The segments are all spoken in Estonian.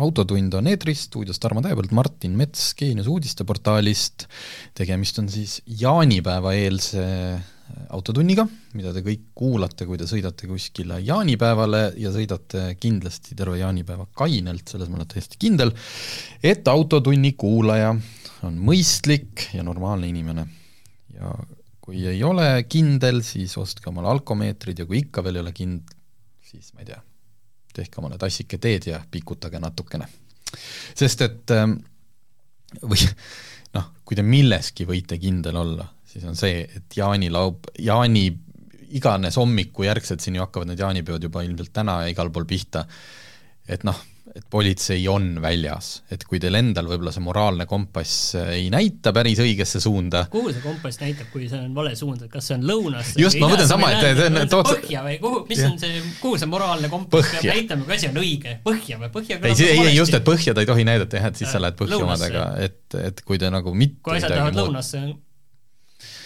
autotund on eetris, stuudios Tarmo Tähepõld, Martin Mets Geenius uudisteportaalist. tegemist on siis jaanipäeva eelse autotunniga, mida te kõik kuulate, kui te sõidate kuskile jaanipäevale ja sõidate kindlasti terve jaanipäeva kainelt, selles ma olen täiesti kindel, et autotunni kuulaja on mõistlik ja normaalne inimene. ja kui ei ole kindel, siis ostke omale alkomeetrid ja kui ikka veel ei ole kind-, siis ma ei tea, tehke omale tassike teed ja pikutage natukene. sest et ähm, või noh, kui te milleski võite kindel olla, siis on see, et jaanilaub, jaani iganes hommiku järgselt, siin ju hakkavad need jaanipeod juba ilmselt täna ja igal pool pihta, et noh, et politsei on väljas, et kui teil endal võib-olla see moraalne kompass ei näita päris õigesse suunda. Kuhu see kompass näitab, kui see on vale suund, et kas see on lõunasse just, ma mõtlen sama, et see on tood... põhja või kuhu, mis on see, kuhu see moraalne kompass peab näitama, kui asi on õige, põhja või? Põhja ei, ei, ei just, et põhja ta ei tohi näidata jah, et siis sa lähed põhja omadega, et, et kui te nagu mitte kui asjad lähevad lõunasse,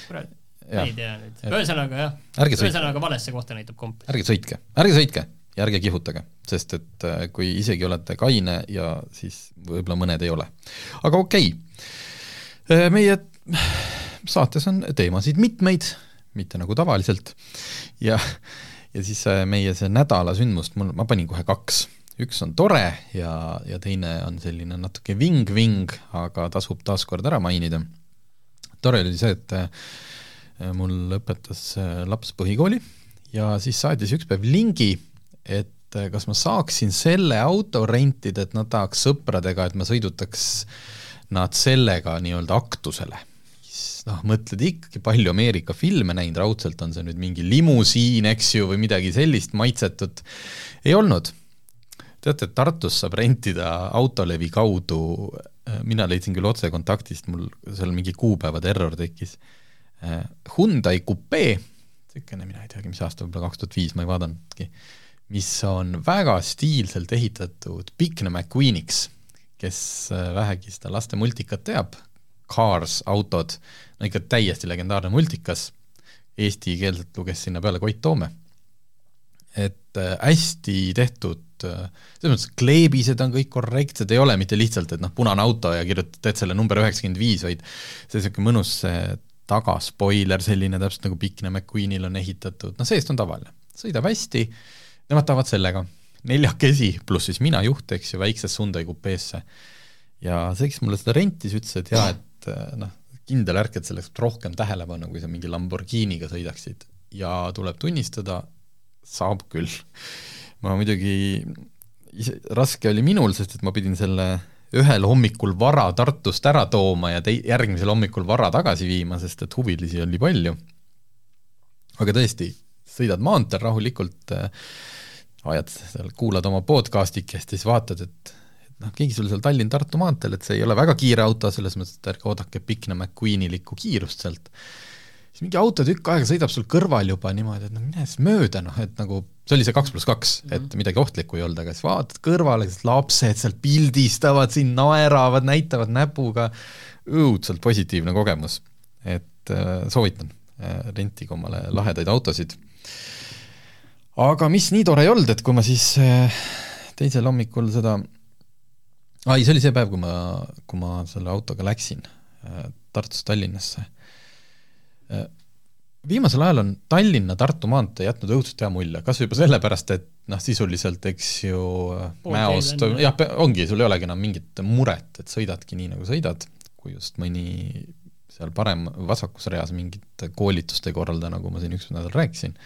kurat, ei tea nüüd, ühesõnaga jah, ühesõnaga valesse kohta näitab kompass. ärge sõitke, ärge sõitke ja ärge kihutage, sest et äh, kui isegi olete kaine ja siis võib-olla mõned ei ole. aga okei okay., meie saates on teemasid mitmeid, mitte nagu tavaliselt, ja, ja siis äh, meie see nädala sündmust, mul, ma panin kohe kaks. üks on tore ja, ja teine on selline natuke ving-ving, aga tasub taaskord ära mainida. tore oli see, et äh, mul õpetas laps põhikooli ja siis saatis üks päev lingi et äh, kas ma saaksin selle auto rentida, et nad tahaks sõpradega, et me sõidutaks nad sellega nii-öelda aktusele. noh, mõtled ikkagi palju Ameerika filme näinud, raudselt on see nüüd mingi limusiin, eks ju, või midagi sellist maitsetut, ei olnud. teate, et Tartus saab rentida autolevi kaudu, äh, mina leidsin küll otsekontaktist, mul seal mingi kuupäevade error tekkis, äh, Hyundai Coupe, niisugune, mina ei teagi, mis aasta, võib-olla kaks tuhat viis, ma ei vaadanudki mis on väga stiilselt ehitatud Pikne McQueeniks, kes äh, vähegi seda laste multikat teab, Cars autod, no ikka täiesti legendaarne multikas, eestikeelselt luges sinna peale Koit Toome. et äh, hästi tehtud, äh, selles mõttes kleebised on kõik korrektsed, ei ole mitte lihtsalt, et noh, punane auto ja kirjutad, teed selle number üheksakümmend viis, vaid see niisugune mõnus tagaspoiler, selline täpselt nagu Pikne McQueenil on ehitatud, noh seest on tavaline, sõidab hästi nemad tahavad sellega, neljakesi, pluss siis mina juht, eks ju, väiksesse Hyundai kupeesse. ja see, kes mulle seda rentis, ütles, et jaa, et äh, noh, kindel värk, et selleks rohkem tähelepanu, kui sa mingi Lamborghiniga sõidaksid ja tuleb tunnistada, saab küll. ma muidugi, raske oli minul, sest et ma pidin selle ühel hommikul vara Tartust ära tooma ja tei-, järgmisel hommikul vara tagasi viima, sest et huvilisi oli palju. aga tõesti, sõidad maanteel rahulikult äh, ajad seal, kuulad oma podcastikest ja siis vaatad, et et noh, keegi sul seal Tallinn-Tartu maanteel, et see ei ole väga kiire auto, selles mõttes, et ärge oodake Pikna McQueenilikku kiirust sealt, siis mingi auto tükk aega sõidab sul kõrval juba niimoodi, et no mine siis mööda, noh et nagu, see oli see kaks pluss kaks, et mhm. midagi ohtlikku ei olnud, aga siis vaatad kõrvale, lapsed seal pildistavad siin, naeravad, näitavad näpuga, õudselt positiivne kogemus. et äh, soovitan äh,, rentige omale lahedaid autosid aga mis nii tore ei olnud, et kui ma siis äh, teisel hommikul seda, aa ei, see oli see päev, kui ma, kui ma selle autoga läksin äh, Tartust Tallinnasse. Äh, viimasel ajal on Tallinna-Tartu maantee jätnud õudselt hea mulje, kas või juba sellepärast, et noh, sisuliselt eks ju Mäost, jah, ongi, sul ei olegi enam mingit muret, et sõidadki nii, nagu sõidad, kui just mõni seal parem vasakus reas mingit koolitust ei korralda, nagu ma siin üks nädal rääkisin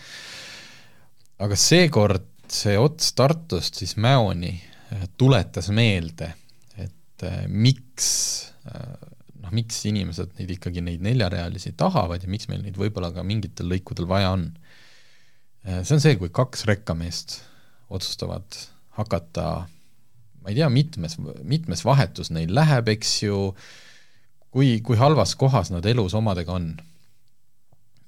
aga seekord see ots Tartust siis Mäoni äh, tuletas meelde, et äh, miks äh, noh, miks inimesed neid ikkagi, neid neljarealisi tahavad ja miks meil neid võib-olla ka mingitel lõikudel vaja on. see on see, kui kaks rekkameest otsustavad hakata ma ei tea, mitmes, mitmes vahetus neil läheb, eks ju, kui, kui halvas kohas nad elus omadega on.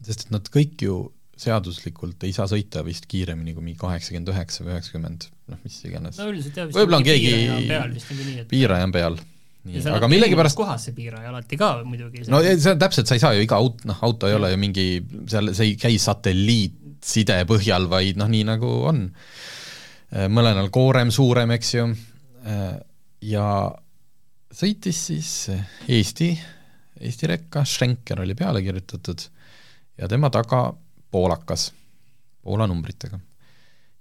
sest et nad kõik ju seaduslikult ei saa sõita vist kiiremini kui mingi kaheksakümmend üheksa või üheksakümmend, noh mis iganes. no üldiselt jah, võib-olla on keegi piiraja on peal. nii, aga millegipärast kohas see piiraja alati ka muidugi. no see on täpselt, sa ei saa ju iga aut-, noh, auto ei ole ju mingi, seal, see ei käi satelliitside põhjal, vaid noh, nii nagu on. Mõlenal koorem suurem, eks ju, ja sõitis siis Eesti, Eesti rekka, Schenker oli peale kirjutatud ja tema taga poolakas, Poola numbritega.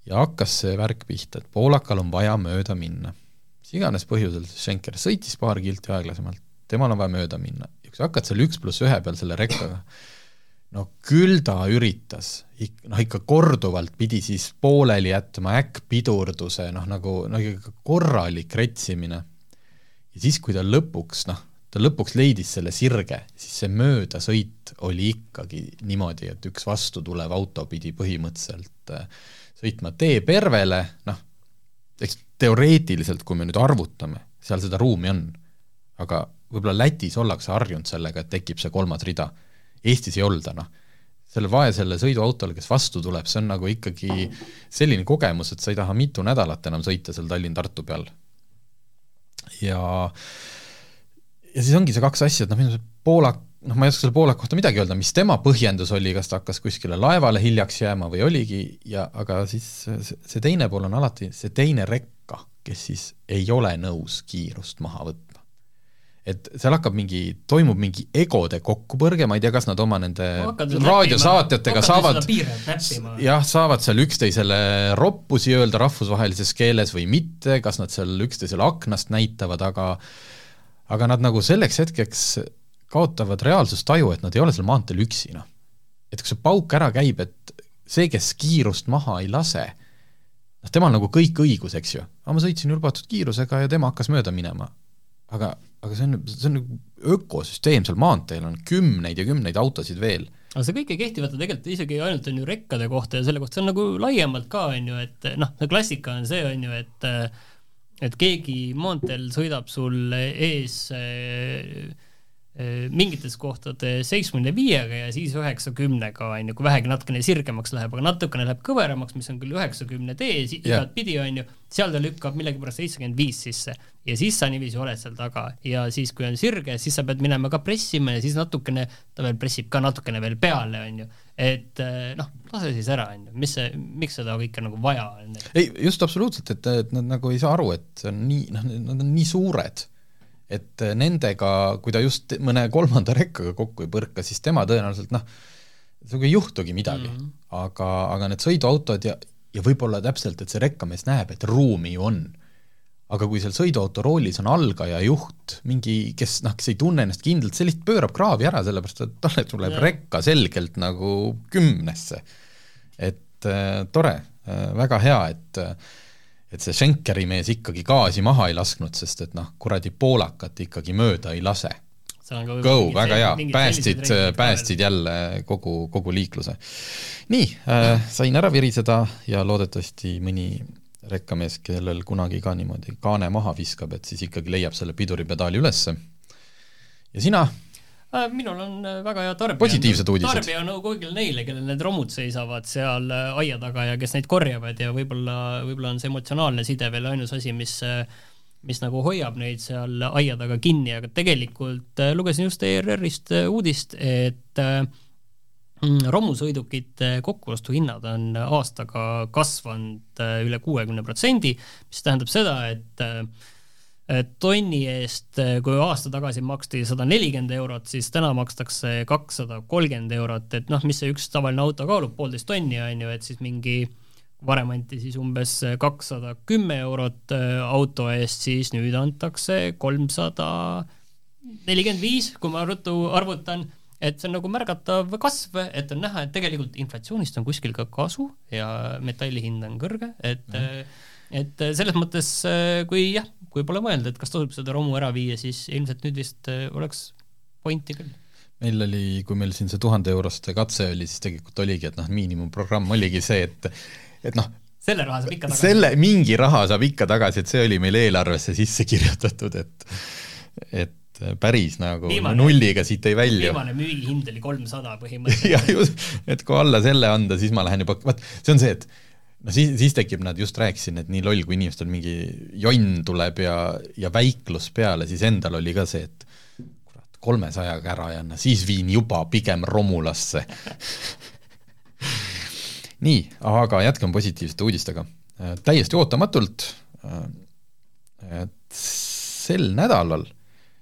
ja hakkas see värk pihta, et poolakal on vaja mööda minna. mis iganes põhjusel Schenker sõitis paar kilti aeglasemalt, temal on vaja mööda minna ja kui sa hakkad seal üks pluss ühe peal selle rekkaga, no küll ta üritas, noh ikka korduvalt pidi siis pooleli jätma äkkpidurduse, noh nagu, no ikka korralik retsimine. ja siis, kui ta lõpuks noh, ta lõpuks leidis selle sirge, siis see möödasõit oli ikkagi niimoodi, et üks vastutulev auto pidi põhimõtteliselt äh, sõitma tee pervele, noh, eks teoreetiliselt, kui me nüüd arvutame, seal seda ruumi on, aga võib-olla Lätis ollakse harjunud sellega, et tekib see kolmas rida. Eestis ei olda, noh. sellel vaesele sõiduautole, kes vastu tuleb, see on nagu ikkagi selline kogemus, et sa ei taha mitu nädalat enam sõita seal Tallinn-Tartu peal. ja äh, ja siis ongi see kaks asja, et noh, minu arust Poolak, noh, ma ei oska selle Poolaku kohta midagi öelda, mis tema põhjendus oli, kas ta hakkas kuskile laevale hiljaks jääma või oligi, ja aga siis see teine pool on alati see teine rekka, kes siis ei ole nõus kiirust maha võtma. et seal hakkab mingi, toimub mingi egode kokkupõrge, ma ei tea, kas nad oma nende raadiosaatjatega saavad jah, saavad seal üksteisele roppusi öelda rahvusvahelises keeles või mitte, kas nad seal üksteisele aknast näitavad, aga aga nad nagu selleks hetkeks kaotavad reaalsustaju, et nad ei ole seal maanteel üksi, noh. et kui see pauk ära käib, et see, kes kiirust maha ei lase, noh, temal nagu kõik õigus, eks ju. aga ma sõitsin lubatud kiirusega ja tema hakkas mööda minema. aga, aga see on, see on nagu ökosüsteem seal maanteel, on kümneid ja kümneid autosid veel. aga see kõik ei kehti vaata tegelikult isegi ainult on ju rekkade kohta ja selle kohta, see on nagu laiemalt ka, on ju, et noh, klassika on see, on ju, et et keegi maanteel sõidab sul ees äh, mingites kohtades seitsmekümne viiega ja siis üheksakümnega on ju, kui vähegi natukene sirgemaks läheb, aga natukene läheb kõveramaks, mis on küll üheksakümne tee igatpidi on ju, seal ta lükkab millegipärast seitsekümmend viis sisse. Ja siis sa niiviisi oled seal taga. Ja siis, kui on sirge, siis sa pead minema ka pressima ja siis natukene, ta veel pressib ka natukene veel peale, on ju. Et eh, noh, lase siis ära, on ju, mis see, miks seda kõike nagu vaja on? ei, just absoluutselt, et, et nad nagu ei saa aru, et see on nii, noh, nad on nii suured, et nendega, kui ta just mõne kolmanda rekkaga kokku ei põrka, siis tema tõenäoliselt noh, sinuga ei juhtugi midagi mm, -hmm. aga, aga need sõiduautod ja, ja võib-olla täpselt, et see rekkamees näeb, et ruumi ju on aga kui seal sõiduauto roolis on algaja juht, mingi, kes noh, kes ei tunne ennast kindlalt, see lihtsalt pöörab kraavi ära, sellepärast et talle tuleb ja. rekka selgelt nagu kümnesse. et äh, tore äh,, väga hea, et et see Schenkeri mees ikkagi gaasi maha ei lasknud, sest et noh, kuradi poolakat ikkagi mööda ei lase. Go, väga hea, päästsid, päästsid jälle kogu, kogu liikluse. nii äh,, sain ära viriseda ja loodetavasti mõni rekkamees, kellel kunagi ka niimoodi kaane maha viskab, et siis ikkagi leiab selle piduripedaali ülesse. ja sina? Äh, minul on äh, väga hea tarbija. positiivsed uudised. tarbijanõu kõigile neile, kellel need romud seisavad seal äh, aia taga ja kes neid korjavad ja võib-olla, võib-olla on see emotsionaalne side veel ainus asi, mis mis nagu hoiab neid seal aia taga kinni, aga tegelikult lugesin just ERR-ist uudist, et romusõidukite kokkuostuhinnad on aastaga kasvanud üle kuuekümne protsendi, mis tähendab seda, et tonni eest, äh, kui aasta tagasi maksti sada nelikümmend eurot, siis täna makstakse kakssada kolmkümmend eurot, et noh, mis see üks tavaline auto kaalub, poolteist tonni on ju, et siis mingi varem anti siis umbes kakssada kümme eurot auto eest, siis nüüd antakse kolmsada nelikümmend viis, kui ma ruttu arvutan et see on nagu märgatav kasv, et on näha, et tegelikult inflatsioonist on kuskil ka kasu ja metalli hind on kõrge, et mm. et selles mõttes, kui jah, kui pole mõelda, et kas tasub seda romu ära viia, siis ilmselt nüüd vist oleks pointi küll meil oli, kui meil siin see tuhande euroste katse oli, siis tegelikult oligi, et noh, miinimumprogramm oligi see, et et noh, selle raha saab ikka tagasi. selle, mingi raha saab ikka tagasi, et see oli meil eelarvesse sisse kirjutatud, et et päris nagu viimane, nulliga siit ei välju. viimane müügihind oli kolmsada põhimõtteliselt. jah, just, et kui alla selle anda, siis ma lähen juba, vaat see on see, et no siis, siis tekib, nad just rääkisin, et nii loll, kui inimestel mingi jonn tuleb ja, ja väiklus peale, siis endal oli ka see, et kurat, kolmesajaga ära ei anna, siis viin juba pigem romulasse nii, aga jätkame positiivsete uudistega. täiesti ootamatult, et sel nädalal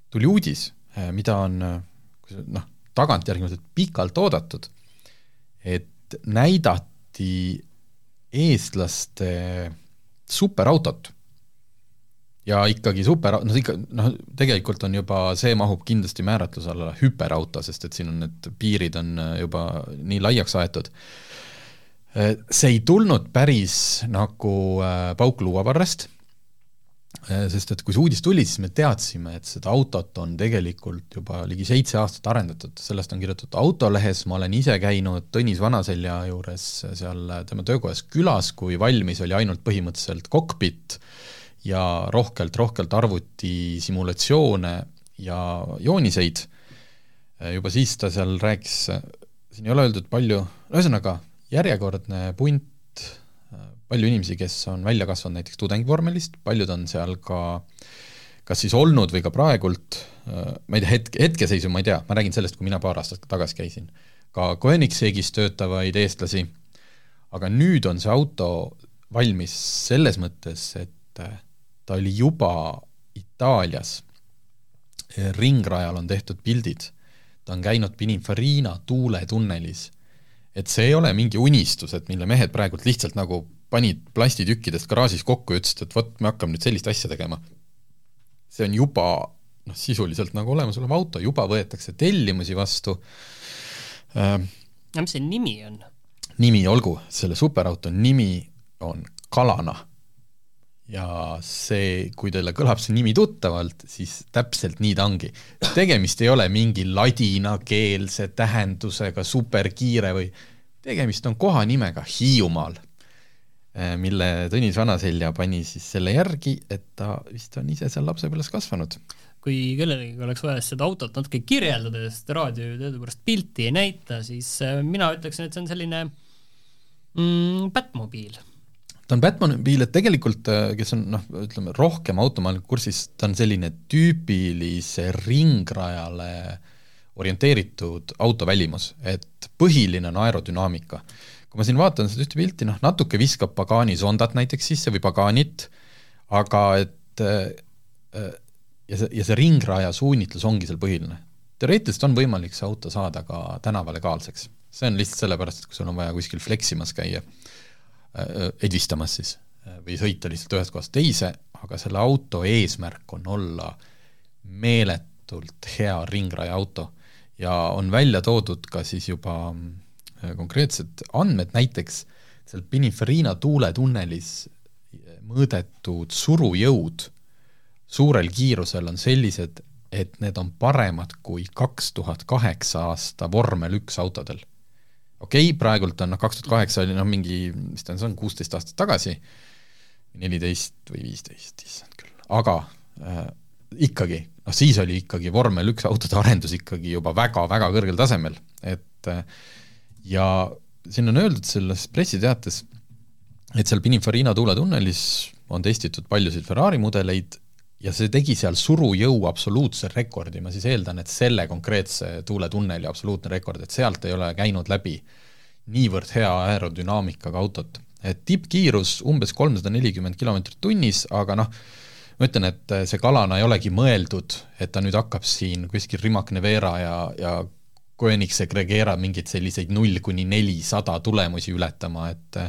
tuli uudis, mida on noh, tagantjärgi pikalt oodatud, et näidati eestlaste superautot. ja ikkagi super, noh ikka, noh tegelikult on juba, see mahub kindlasti määratluse alla hüperauto, sest et siin on need piirid on juba nii laiaks aetud see ei tulnud päris nagu äh, pauk luuavarrest, äh, sest et kui see uudis tuli, siis me teadsime, et seda autot on tegelikult juba ligi seitse aastat arendatud, sellest on kirjutatud Autolehes, ma olen ise käinud Tõnis Vanaselja juures seal tema töökojas külas, kui valmis oli ainult põhimõtteliselt kokpit ja rohkelt-rohkelt arvutisimulatsioone ja jooniseid, juba siis ta seal rääkis, siin ei ole öeldud palju, ühesõnaga, järjekordne punt, palju inimesi, kes on välja kasvanud näiteks tudengivormelist, paljud on seal ka kas siis olnud või ka praegult, ma ei tea, hetke, hetkeseisu ma ei tea, ma räägin sellest, kui mina paar aastat tagasi käisin, ka Koenigsegis töötavaid eestlasi, aga nüüd on see auto valmis selles mõttes, et ta oli juba Itaalias, ringrajal on tehtud pildid, ta on käinud Pininfarina tuuletunnelis. Et see ei ole mingi unistus, et mille mehed praegult lihtsalt nagu panid plastitükkidest garaažis kokku ja ütlesid, et vot, me hakkame nüüd sellist asja tegema. see on juba noh, sisuliselt nagu olemasolev auto, juba võetakse tellimusi vastu äh,. ja mis see nimi on? nimi, olgu, selle superauto nimi on Kalana ja see, kui teile kõlab see nimi tuttavalt, siis täpselt nii ta ongi. tegemist ei ole mingi ladinakeelse tähendusega superkiire või tegemist on kohanimega Hiiumaal, mille Tõnis Vanaselja pani siis selle järgi, et ta vist on ise seal lapsepõlves kasvanud. kui kellelegi oleks vaja seda autot natuke kirjeldada, sest raadio ju teadupärast pilti ei näita, siis eh, mina ütleksin, et see on selline mm, Batmobiil ta on Batmobiil, et tegelikult äh, kes on noh, ütleme rohkem automaatika kursis, ta on selline tüübilise ringrajale orienteeritud auto välimus, et põhiline on aerodünaamika. Kui ma siin vaatan seda ühte pilti, noh natuke viskab Pagani Sondat näiteks sisse või Paganit, aga et äh, äh, ja see, ja see ringraja suunitlus ongi seal põhiline. teoreetiliselt on võimalik see auto saada ka tänava legaalseks. see on lihtsalt sellepärast, et kui sul on vaja kuskil fleksimas käia Äh, edistamas siis või sõita lihtsalt ühest kohast teise, aga selle auto eesmärk on olla meeletult hea ringraja auto ja on välja toodud ka siis juba äh, konkreetsed andmed, näiteks seal Pininfarina tuuletunnelis mõõdetud surujõud suurel kiirusel on sellised, et need on paremad kui kaks tuhat kaheksa aasta vormel üks autodel. Okei okay,, praegult on noh, kaks tuhat kaheksa oli noh, mingi, mis ta on, see on kuusteist aastat tagasi, neliteist või viisteist, issand küll, aga äh, ikkagi, noh siis oli ikkagi vormel üks autode arendus ikkagi juba väga-väga kõrgel tasemel, et äh, ja siin on öeldud selles pressiteates, et seal Pininfarina tuuletunnelis on testitud paljusid Ferrari mudeleid ja see tegi seal surujõu absoluutse rekordi, ma siis eeldan, et selle konkreetse tuuletunneli absoluutne rekord, et sealt ei ole käinud läbi niivõrd hea aerodünaamikaga autot. et tippkiirus umbes kolmsada nelikümmend kilomeetrit tunnis, aga noh, ma ütlen, et see Kalana ei olegi mõeldud, et ta nüüd hakkab siin kuskil Rimac Nevera ja, ja Koenigsegg Regera mingeid selliseid null kuni nelisada tulemusi ületama, et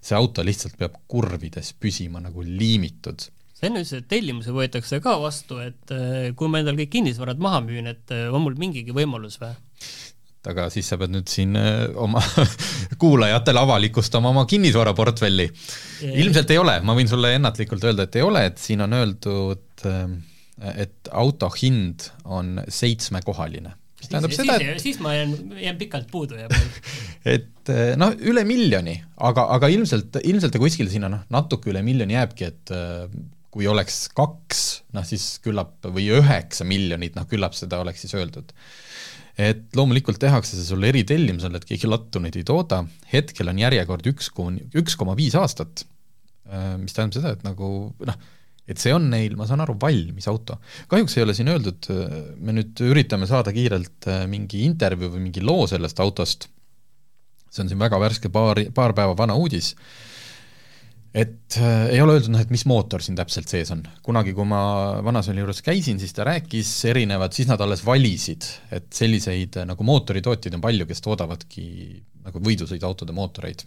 see auto lihtsalt peab kurvides püsima nagu liimitud sa enne ütlesid, et tellimusi võetakse ka vastu, et äh, kui ma endal kõik kinnisvarad maha müün, et äh, on mul mingigi võimalus või? aga siis sa pead nüüd siin äh, oma kuulajatele avalikustama oma kinnisvaraportfelli. ilmselt ei ole, ma võin sulle ennatlikult öelda, et ei ole, et siin on öeldud, et auto hind on seitsmekohaline mis tähendab siis, seda, et siis, ma jään, jään pikalt puudu mul. et eh, noh, üle miljoni, aga, aga ilmselt, ilmselt ta kuskile sinna noh, natuke üle miljoni jääbki, et eh, kui oleks kaks, noh siis küllap, või üheksa miljonit, noh küllap seda oleks siis öeldud. et loomulikult tehakse see sulle eritellimusel, et keegi lattu neid ei tooda, hetkel on järjekord üks kuni, üks koma viis aastat, eh, mis tähendab seda, et nagu noh, et see on neil, ma saan aru, valmis auto. kahjuks ei ole siin öeldud, me nüüd üritame saada kiirelt mingi intervjuu või mingi loo sellest autost, see on siin väga värske, paar, paar päeva vana uudis, et äh, ei ole öeldud, noh, et mis mootor siin täpselt sees on. kunagi, kui ma Vanasõli juures käisin, siis ta rääkis erinevad, siis nad alles valisid, et selliseid äh, nagu mootoritootjaid on palju, kes toodavadki nagu võidusõiduautode mootoreid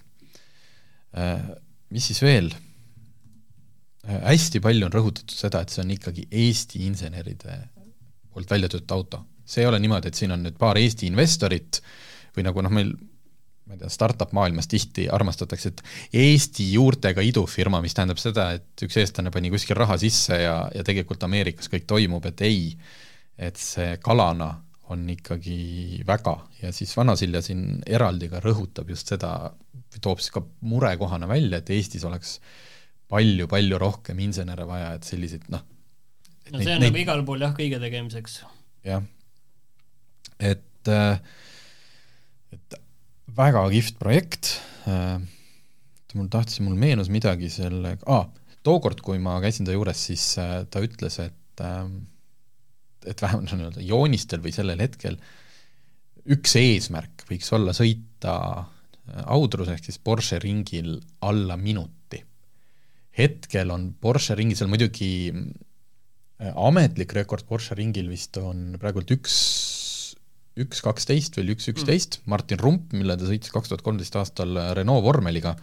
äh,. Mis siis veel? Hästi palju on rõhutatud seda, et see on ikkagi Eesti inseneride poolt välja töötatud auto. see ei ole niimoodi, et siin on nüüd paar Eesti investorit või nagu noh, meil ma ei tea, startup maailmas tihti armastatakse, et Eesti juurtega idufirma, mis tähendab seda, et üks eestlane pani kuskil raha sisse ja, ja tegelikult Ameerikas kõik toimub, et ei, et see kalana on ikkagi väga ja siis Vanasilja siin eraldi ka rõhutab just seda, toob siis ka murekohana välja, et Eestis oleks palju-palju rohkem insenere vaja, et selliseid noh. no see on neid, nagu igal pool jah, kõige tegemiseks. jah, et, äh, et väga kihvt projekt, äh, mul tahtsin, mul meenus midagi selle ah,, tookord, kui ma käisin ta juures, siis äh, ta ütles, et et vähemalt nii-öelda joonistel või sellel hetkel üks eesmärk võiks olla sõita Audrus ehk siis Porsche ringil alla minuti hetkel on Porsche ringil, seal muidugi äh, ametlik rekord Porsche ringil vist on praegult üks, üks kaksteist või üks üksteist mm., Martin Rump, mille ta sõitis kaks tuhat kolmteist aastal Renault vormeliga,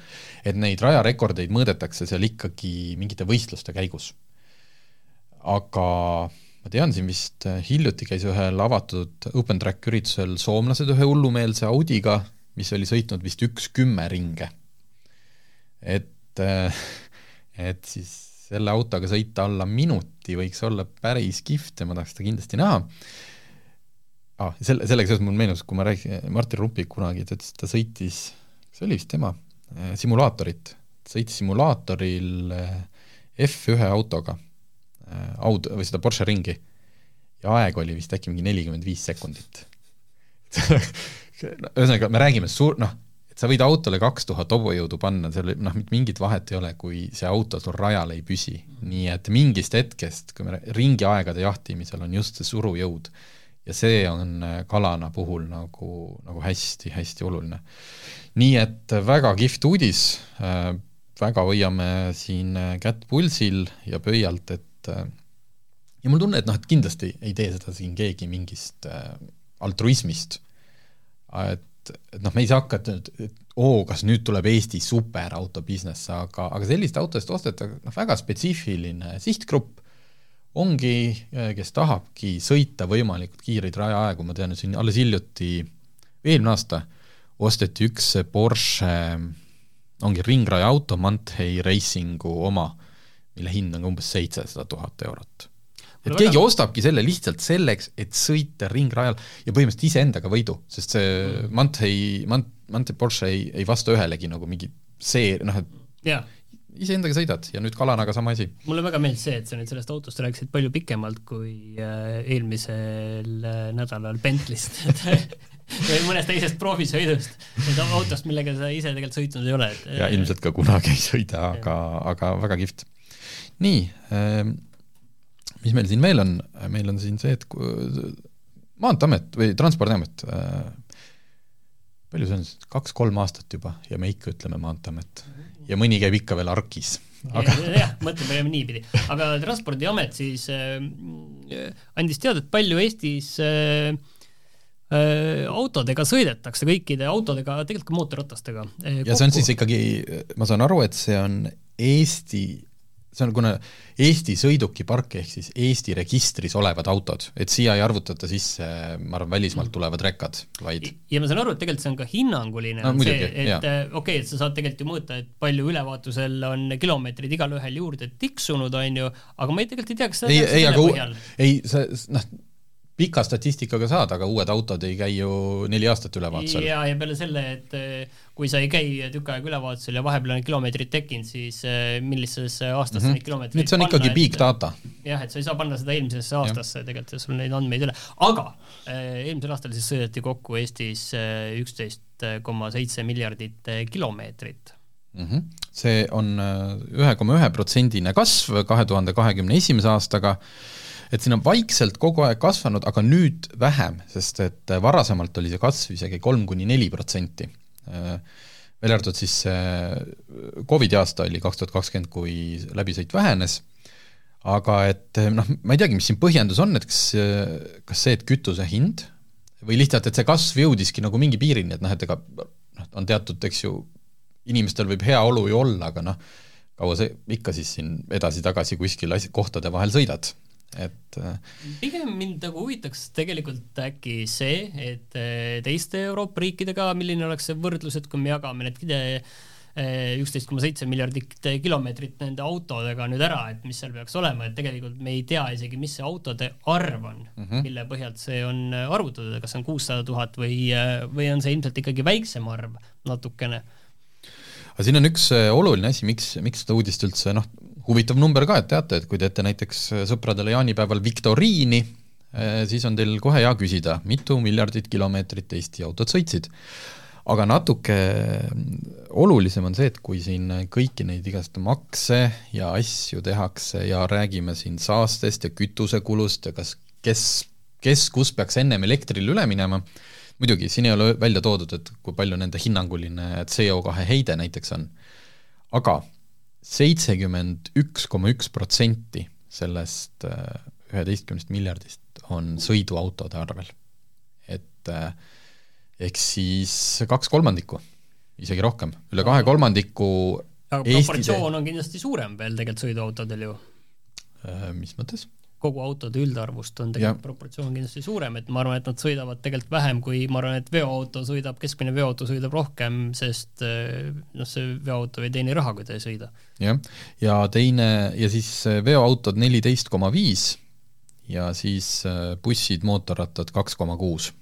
et neid rajarekordeid mõõdetakse seal ikkagi mingite võistluste käigus. aga ma tean, siin vist hiljuti käis ühel avatud open track üritusel soomlased ühe hullumeelse Audiga, mis oli sõitnud vist üks kümme ringe. et äh, et siis selle autoga sõita alla minuti võiks olla päris kihvt ja ma tahaks seda kindlasti näha. Ah,. selle, sellega seoses mul meenus, kui ma rääkisin Martin Ruppik kunagi, ta ütles, et ta sõitis, see oli vist tema, eh, simulaatorit, sõitis simulaatoril eh, F1 autoga, eh, aud-, või seda Porsche ringi, ja aeg oli vist äkki mingi nelikümmend viis sekundit. Ühesõnaga, me räägime suur-, noh, sa võid autole kaks tuhat hobujõudu panna, seal noh, mingit vahet ei ole, kui see auto sul rajal ei püsi. nii et mingist hetkest, kui me ringiaegade jahtimisel on just see surujõud ja see on äh, Kalana puhul nagu, nagu hästi-hästi oluline. nii et väga kihvt uudis äh,, väga hoiame siin äh, kätt pulsil ja pöialt, et ja mul tunne, et noh, et kindlasti ei tee seda siin keegi mingist altruismist, et et, et noh, me ei saa hakata nüüd, et oo, kas nüüd tuleb Eesti superauto business, aga, aga sellist autost ostetakse noh, väga spetsiifiline sihtgrupp, ongi, kes tahabki sõita võimalikult kiireid rajaaegu, ma tean, et siin alles hiljuti, eelmine aasta, osteti üks Porsche, ongi ringraja auto, Manthei Racingu oma, mille hind on umbes seitsesada tuhat eurot et keegi väga... ostabki selle lihtsalt selleks, et sõita ringrajal ja põhimõtteliselt iseendaga võidu, sest see mm. Manthei, Mant-, Manthei Porsche ei, ei vasta ühelegi nagu mingi see, noh et yeah. iseendaga sõidad ja nüüd Kalanaga sama asi. mulle väga meeldis see, et sa nüüd sellest autost rääkisid palju pikemalt kui äh, eelmisel äh, nädalal Bentleyst või mõnest teisest proofisõidust, autost, millega sa ise tegelikult sõitnud ei ole, et ja ilmselt ka kunagi ei sõida, aga, aga väga kihvt. nii ähm,, mis meil siin veel on, meil on siin see, et Maanteeamet või Transpordiamet äh,, palju see on siis, kaks-kolm aastat juba ja me ikka ütleme Maanteeamet. ja mõni käib ikka veel ARK-is. aga jah, mõtleme niipidi, aga Transpordiamet siis äh, andis teada, et palju Eestis äh, äh, autodega sõidetakse, kõikide autodega, tegelikult ka mootorratastega. Äh, ja see on siis ikkagi, ma saan aru, et see on Eesti see on, kuna Eesti sõidukipark ehk siis Eesti registris olevad autod, et siia ei arvutata sisse, ma arvan, välismaalt tulevad rekad, vaid ja ma saan aru, et tegelikult see on ka hinnanguline no,, see, et okei okay,, et sa saad tegelikult ju mõõta, et palju ülevaatusel on kilomeetrid igalühel juurde tiksunud, on ju, aga ma ei, tegelikult ei tea, kas ei, ei, aga ei, see noh, pika statistikaga saad, aga uued autod ei käi ju neli aastat ülevaatusel. ja, ja peale selle, et eh, kui sa ei käi tükk aega ülevaatusel ja vahepeal on kilomeetrid tekkinud, siis eh, millisesse aastasse mm -hmm. neid kilomeetreid et see on ikkagi big data. jah, et sa ei saa panna seda eelmisesse aastasse tegelikult, sul neid andmeid ei ole, aga eh, eelmisel aastal siis sõideti kokku Eestis üksteist koma seitse miljardit kilomeetrit mm. -hmm. see on ühe koma ühe protsendine kasv kahe tuhande kahekümne esimese aastaga et siin on vaikselt kogu aeg kasvanud, aga nüüd vähem, sest et varasemalt oli see kasv isegi kolm kuni neli protsenti. välja arvatud siis see Covidi aasta oli kaks tuhat kakskümmend, kui läbisõit vähenes, aga et noh, ma ei teagi, mis siin põhjendus on, et kas, kas see, et kütuse hind või lihtsalt, et see kasv jõudiski nagu mingi piirini, et noh, et ega noh, on teatud, eks ju, inimestel võib heaolu ju olla, aga noh, kaua sa ikka siis siin edasi-tagasi kuskil asi, kohtade vahel sõidad, et äh, pigem mind nagu huvitaks tegelikult äkki see, et äh, teiste Euroopa riikidega, milline oleks see võrdlus, et kui me jagame need äh, üksteist koma seitse miljardit kilomeetrit nende autodega nüüd ära, et mis seal peaks olema, et tegelikult me ei tea isegi, mis see autode arv on mm, -hmm. mille põhjalt see on arvutatud, kas see on kuussada tuhat või, või on see ilmselt ikkagi väiksem arv natukene aga siin on üks oluline asi, miks, miks seda uudist üldse noh, huvitav number ka, et teate, et kui teete näiteks sõpradele jaanipäeval viktoriini, eh, siis on teil kohe hea küsida, mitu miljardit kilomeetrit Eesti autod sõitsid. aga natuke olulisem on see, et kui siin kõiki neid igasuguseid makse ja asju tehakse ja räägime siin saastest ja kütusekulust ja kas, kes, kes kus peaks ennem elektrile üle minema, muidugi, siin ei ole välja toodud, et kui palju nende hinnanguline CO2 heide näiteks on, aga seitsekümmend üks koma üks protsenti sellest äh, üheteistkümnest miljardist on sõiduautode arvel. et äh, ehk siis kaks kolmandikku, isegi rohkem, üle kahe kolmandiku aga proportsioon on kindlasti suurem veel tegelikult sõiduautodel ju. Äh, mis mõttes? Kogu autode üldarvust on tegelikult proportsioon kindlasti suurem, et ma arvan, et nad sõidavad tegelikult vähem, kui ma arvan, et veoauto sõidab, keskmine veoauto sõidab rohkem, sest eh, noh, see veoauto ei teeni raha, kui ta ei sõida. jah, ja teine, ja siis eh, veoautod nelikümmend koma viis ja siis eh, bussid, mootorrattad kaks koma kuus.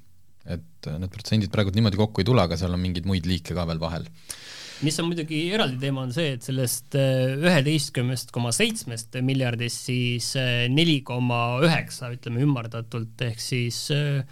et need protsendid praegu niimoodi kokku ei tule, aga seal on mingeid muid liike ka veel vahel mis on muidugi eraldi teema, on see, et sellest äh, üheteistkümnest koma seitsmest miljardist siis äh, neli koma üheksa, ütleme ümardatult, ehk siis äh,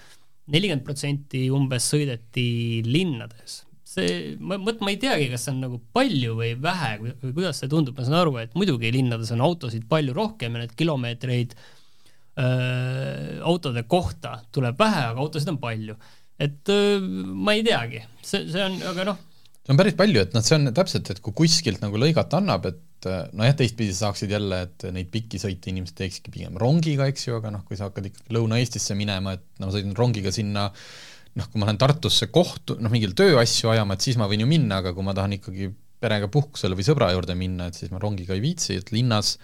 nelikümmend protsenti umbes sõideti linnades. see, ma, ma, ma ei teagi, kas see on nagu palju või vähe või, kuidas see tundub, ma saan aru, et muidugi linnades on autosid palju rohkem ja need kilomeetreid öö, autode kohta tuleb vähe, aga autosid on palju. et öö, ma ei teagi, see, see on, aga noh see on päris palju, et noh, see on täpselt, et kui kuskilt nagu lõigata annab, et nojah, teistpidi sa saaksid jälle, et neid pikki sõite inimesed teekski pigem rongiga, eks ju, aga noh, kui sa hakkad ikkagi Lõuna-Eestisse minema, et no ma sõidan rongiga sinna noh, kui ma lähen Tartusse kohtu, noh, mingil tööasju ajama, et siis ma võin ju minna, aga kui ma tahan ikkagi perega puhkusele või sõbra juurde minna, et siis ma rongiga ei viitsi, et linnas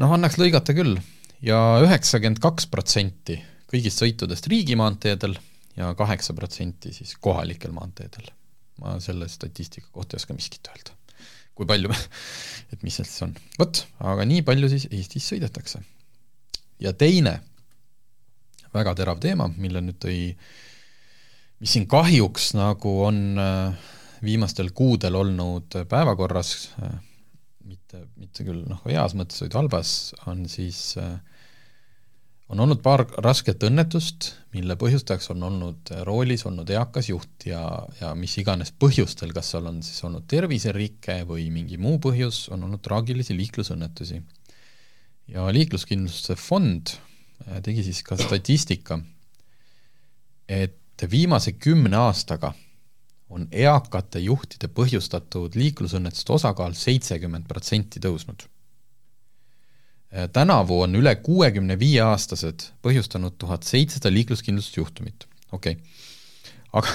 noh, annaks lõigata küll. Ja üheksakümmend kaks protsenti kõigist sõitudest riigimaanteedel ja kaheksa protsenti siis kohalikel maanteedel ma selle statistika kohta ei oska miskit öelda. kui palju, et mis seal siis on. vot, aga nii palju siis Eestis sõidetakse. ja teine väga terav teema, mille nüüd tõi, mis siin kahjuks nagu on äh, viimastel kuudel olnud päevakorras, äh, mitte, mitte küll noh, heas mõttes, vaid halvas, on siis äh, on olnud paar rasket õnnetust, mille põhjustajaks on olnud roolis olnud eakas juht ja, ja mis iganes põhjustel, kas seal on siis olnud terviserike või mingi muu põhjus, on olnud traagilisi liiklusõnnetusi. ja Liikluskindlustuse Fond äh, tegi siis ka statistika, et viimase kümne aastaga on eakate juhtide põhjustatud liiklusõnnetuste osakaal seitsekümmend protsenti tõusnud Äh, tänavu on üle kuuekümne viie aastased põhjustanud tuhat seitsesada liikluskindlustusjuhtumit, okei okay.. aga,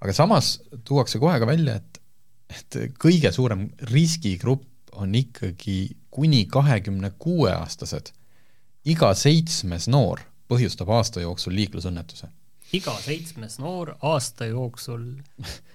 aga samas tuuakse kohe ka välja, et, et kõige suurem riskigrupp on ikkagi kuni kahekümne kuue aastased. iga seitsmes noor põhjustab aasta jooksul liiklusõnnetuse. Iga seitsmes noor aasta jooksul,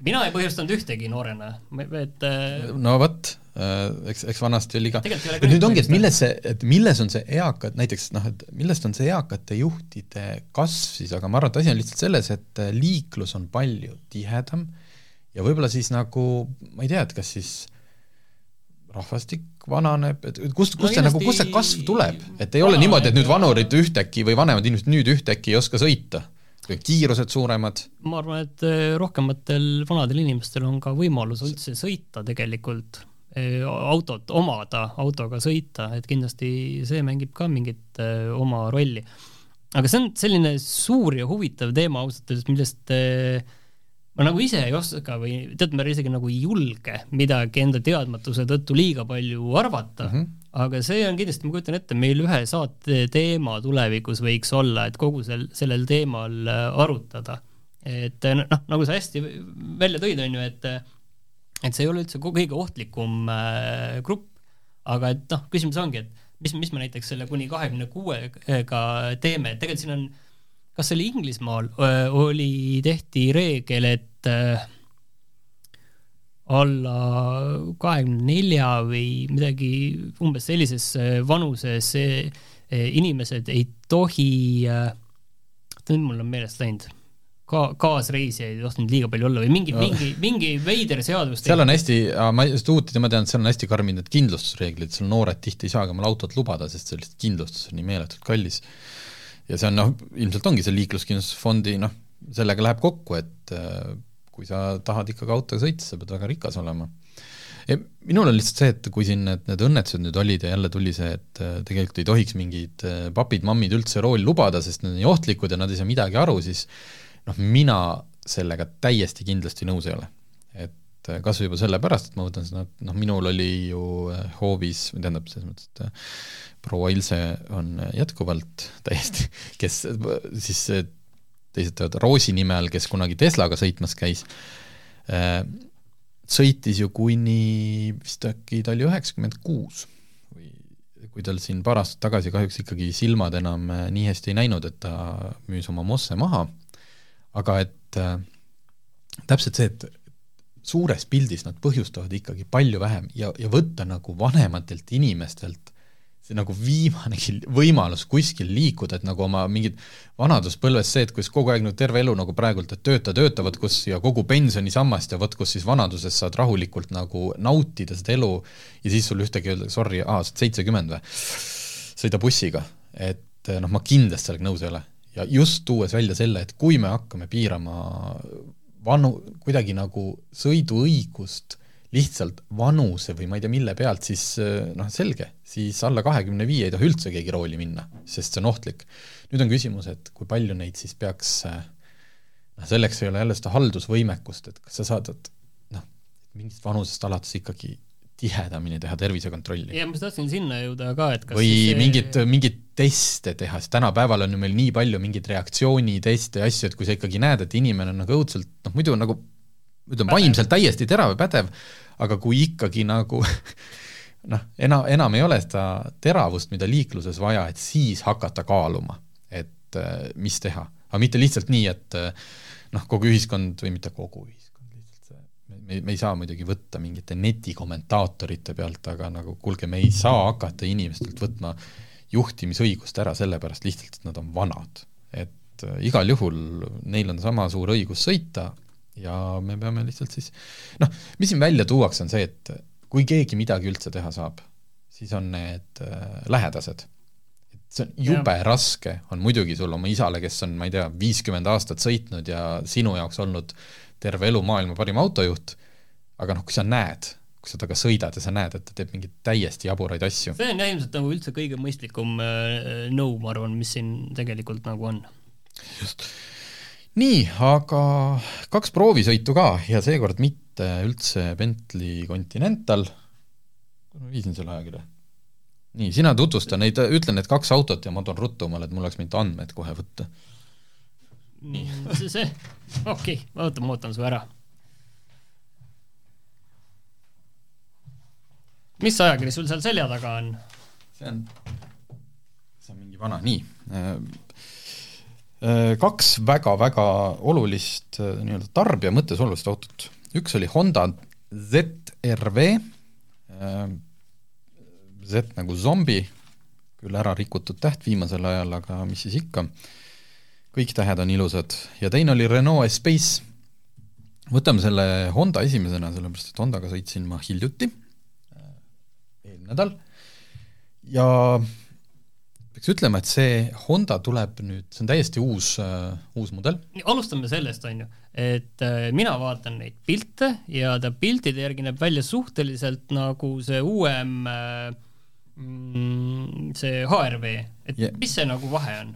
mina ei põhjustanud ühtegi noorena, et äh, no vot, äh, eks, eks vanasti oli ka, et nüüd ongi, et milles see, et milles on see eakad, näiteks noh, et millest on see eakate juhtide kasv siis, aga ma arvan, et asi on lihtsalt selles, et äh, liiklus on palju tihedam ja võib-olla siis nagu, ma ei tea, et kas siis rahvastik vananeb, et kust, kust No see nagu, kust see kasv tuleb, et ei ole niimoodi, et nüüd vanurid ühtäkki või vanemad inimesed nüüd ühtäkki ei oska sõita, kiirused suuremad, ma arvan, et äh, rohkematel vanadel inimestel on ka võimalus üldse sõita tegelikult, äh, autot omada, autoga sõita, et kindlasti see mängib ka mingit äh, oma rolli. aga see on selline suur ja huvitav teema ausalt öeldes, millest äh, ma nagu ise ei oska või teatud määral isegi nagu ei julge midagi enda teadmatuse tõttu liiga palju arvata mm, -hmm. aga see on kindlasti, ma kujutan ette, meil ühe saate teema tulevikus võiks olla, et kogu sel, sellel teemal äh, arutada. et äh, noh, nagu sa hästi välja tõid, on ju, et et see ei ole üldse kõige ohtlikum äh, grupp, aga et noh, küsimus ongi, et mis, mis me näiteks selle kuni kahekümne kuuega teeme, et tegelikult siin on kas see oli Inglismaal, oli, tehti reegel, et alla kahekümne nelja või midagi umbes sellises vanuses inimesed ei tohi nüüd mul on meelest läinud, ka kaasreisijaid ei tohtinud liiga palju olla või mingi mingi, mingi veider seadus. seal on hästi, ma just uut ja ma tean, et seal on hästi karmid need kindlustusreeglid, seal noored tihti ei saagi omale autot lubada, sest see lihtsalt kindlustus on nii meeletult kallis. Ja see on noh, ilmselt ongi see liikluskindlustusfondi noh, sellega läheb kokku, et äh, kui sa tahad ikkagi autoga sõita, sa pead väga rikas olema. minul on lihtsalt see, et kui siin need, need õnnetused nüüd olid ja jälle tuli see, et äh, tegelikult ei tohiks mingid äh, papid-mammid üldse rooli lubada, sest need on nii ohtlikud ja nad ei saa midagi aru, siis noh, mina sellega täiesti kindlasti nõus ei ole. et äh, kas või juba sellepärast, et ma võtan seda, et noh, minul oli ju äh, hoovis, tähendab, selles mõttes, et äh, proua Ilse on jätkuvalt täiesti, kes siis teised teavad Roosi nime all, kes kunagi Teslaga sõitmas käis, sõitis ju kuni vist äkki ta oli üheksakümmend kuus või kui tal siin paar aastat tagasi kahjuks ikkagi silmad enam nii hästi ei näinud, et ta müüs oma Mosse maha, aga et äh, täpselt see, et suures pildis nad põhjustavad ikkagi palju vähem ja, ja võtta nagu vanematelt inimestelt see nagu viimanegi võimalus kuskil liikuda, et nagu oma mingid vanaduspõlves see, et kus kogu aeg nagu terve elu nagu praegult, et tööta, tööta, vot kus ja kogu pensionisammast ja vot kus siis vanaduses saad rahulikult nagu nautida seda elu ja siis sul ühtegi öelda, sorry, aa, sa oled seitsekümmend või? sõida bussiga, et noh, ma kindlasti sellega nõus ei ole. ja just tuues välja selle, et kui me hakkame piirama vanu, kuidagi nagu sõiduõigust lihtsalt vanuse või ma ei tea, mille pealt, siis noh, selge, siis alla kahekümne viie ei tohi üldse keegi rooli minna, sest see on ohtlik. nüüd on küsimus, et kui palju neid siis peaks noh, selleks ei ole jälle seda haldusvõimekust, et kas sa saad, et noh, mingist vanusest alates ikkagi tihedamini teha tervisekontrolli. ja ma tahtsin sinna jõuda ka, et kas või siis mingit, mingeid teste teha, sest tänapäeval on ju meil nii palju mingeid reaktsiooniteste ja asju, et kui sa ikkagi näed, et inimene on nagu õudselt noh, muidu nagu ütleme, vaimselt täiesti terav ja pädev, aga kui ikkagi nagu noh, enam, enam ei ole seda teravust, mida liikluses vaja, et siis hakata kaaluma, et äh, mis teha. aga mitte lihtsalt nii, et äh, noh, kogu ühiskond või mitte kogu ühiskond, see, me, ei saa muidugi võtta mingite netikommentaatorite pealt, aga nagu kuulge, me ei saa hakata inimestelt võtma juhtimisõigust ära sellepärast lihtsalt, et nad on vanad. et äh, igal juhul neil on sama suur õigus sõita ja me peame lihtsalt siis noh, mis siin välja tuuakse, on see, et kui keegi midagi üldse teha saab, siis on need äh, lähedased. et see on jube ja. raske, on muidugi sul oma isale, kes on, ma ei tea, viiskümmend aastat sõitnud ja sinu jaoks olnud terve elu maailma parim autojuht, aga noh, kui sa näed, kui sa temaga sõidad ja sa näed, et ta teeb mingeid täiesti jaburaid asju. see on jah ilmselt nagu üldse kõige mõistlikum äh, nõu, ma arvan, mis siin tegelikult nagu on. just nii, aga kaks proovisõitu ka ja seekord mitte üldse Bentley Continental. viisin selle ajakirja. nii, sina tutvusta neid, ütle need kaks autot ja ma toon ruttu omale, et mul oleks mingid andmed kohe võtta. nii, see, see, okei okay,, oota, ma ootan su ära. Mis ajakiri sul seal selja taga on? see on, see on mingi vana, nii Äh, kaks väga-väga olulist äh, nii-öelda tarbija mõttes olulist autot. üks oli Honda ZRV, äh, Z nagu zombi, küll ära rikutud täht viimasel ajal, aga mis siis ikka, kõik tähed on ilusad, ja teine oli Renault Espace. võtame selle Honda esimesena, sellepärast et Hondaga sõitsin ma hiljuti, eelmine nädal, ja peaks ütlema, et see Honda tuleb nüüd, see on täiesti uus uh,, uus mudel. alustame sellest, on ju, et uh, mina vaatan neid pilte ja ta piltide järgi näeb välja suhteliselt nagu see uuem uh, see HRV, et yeah. mis see nagu vahe on?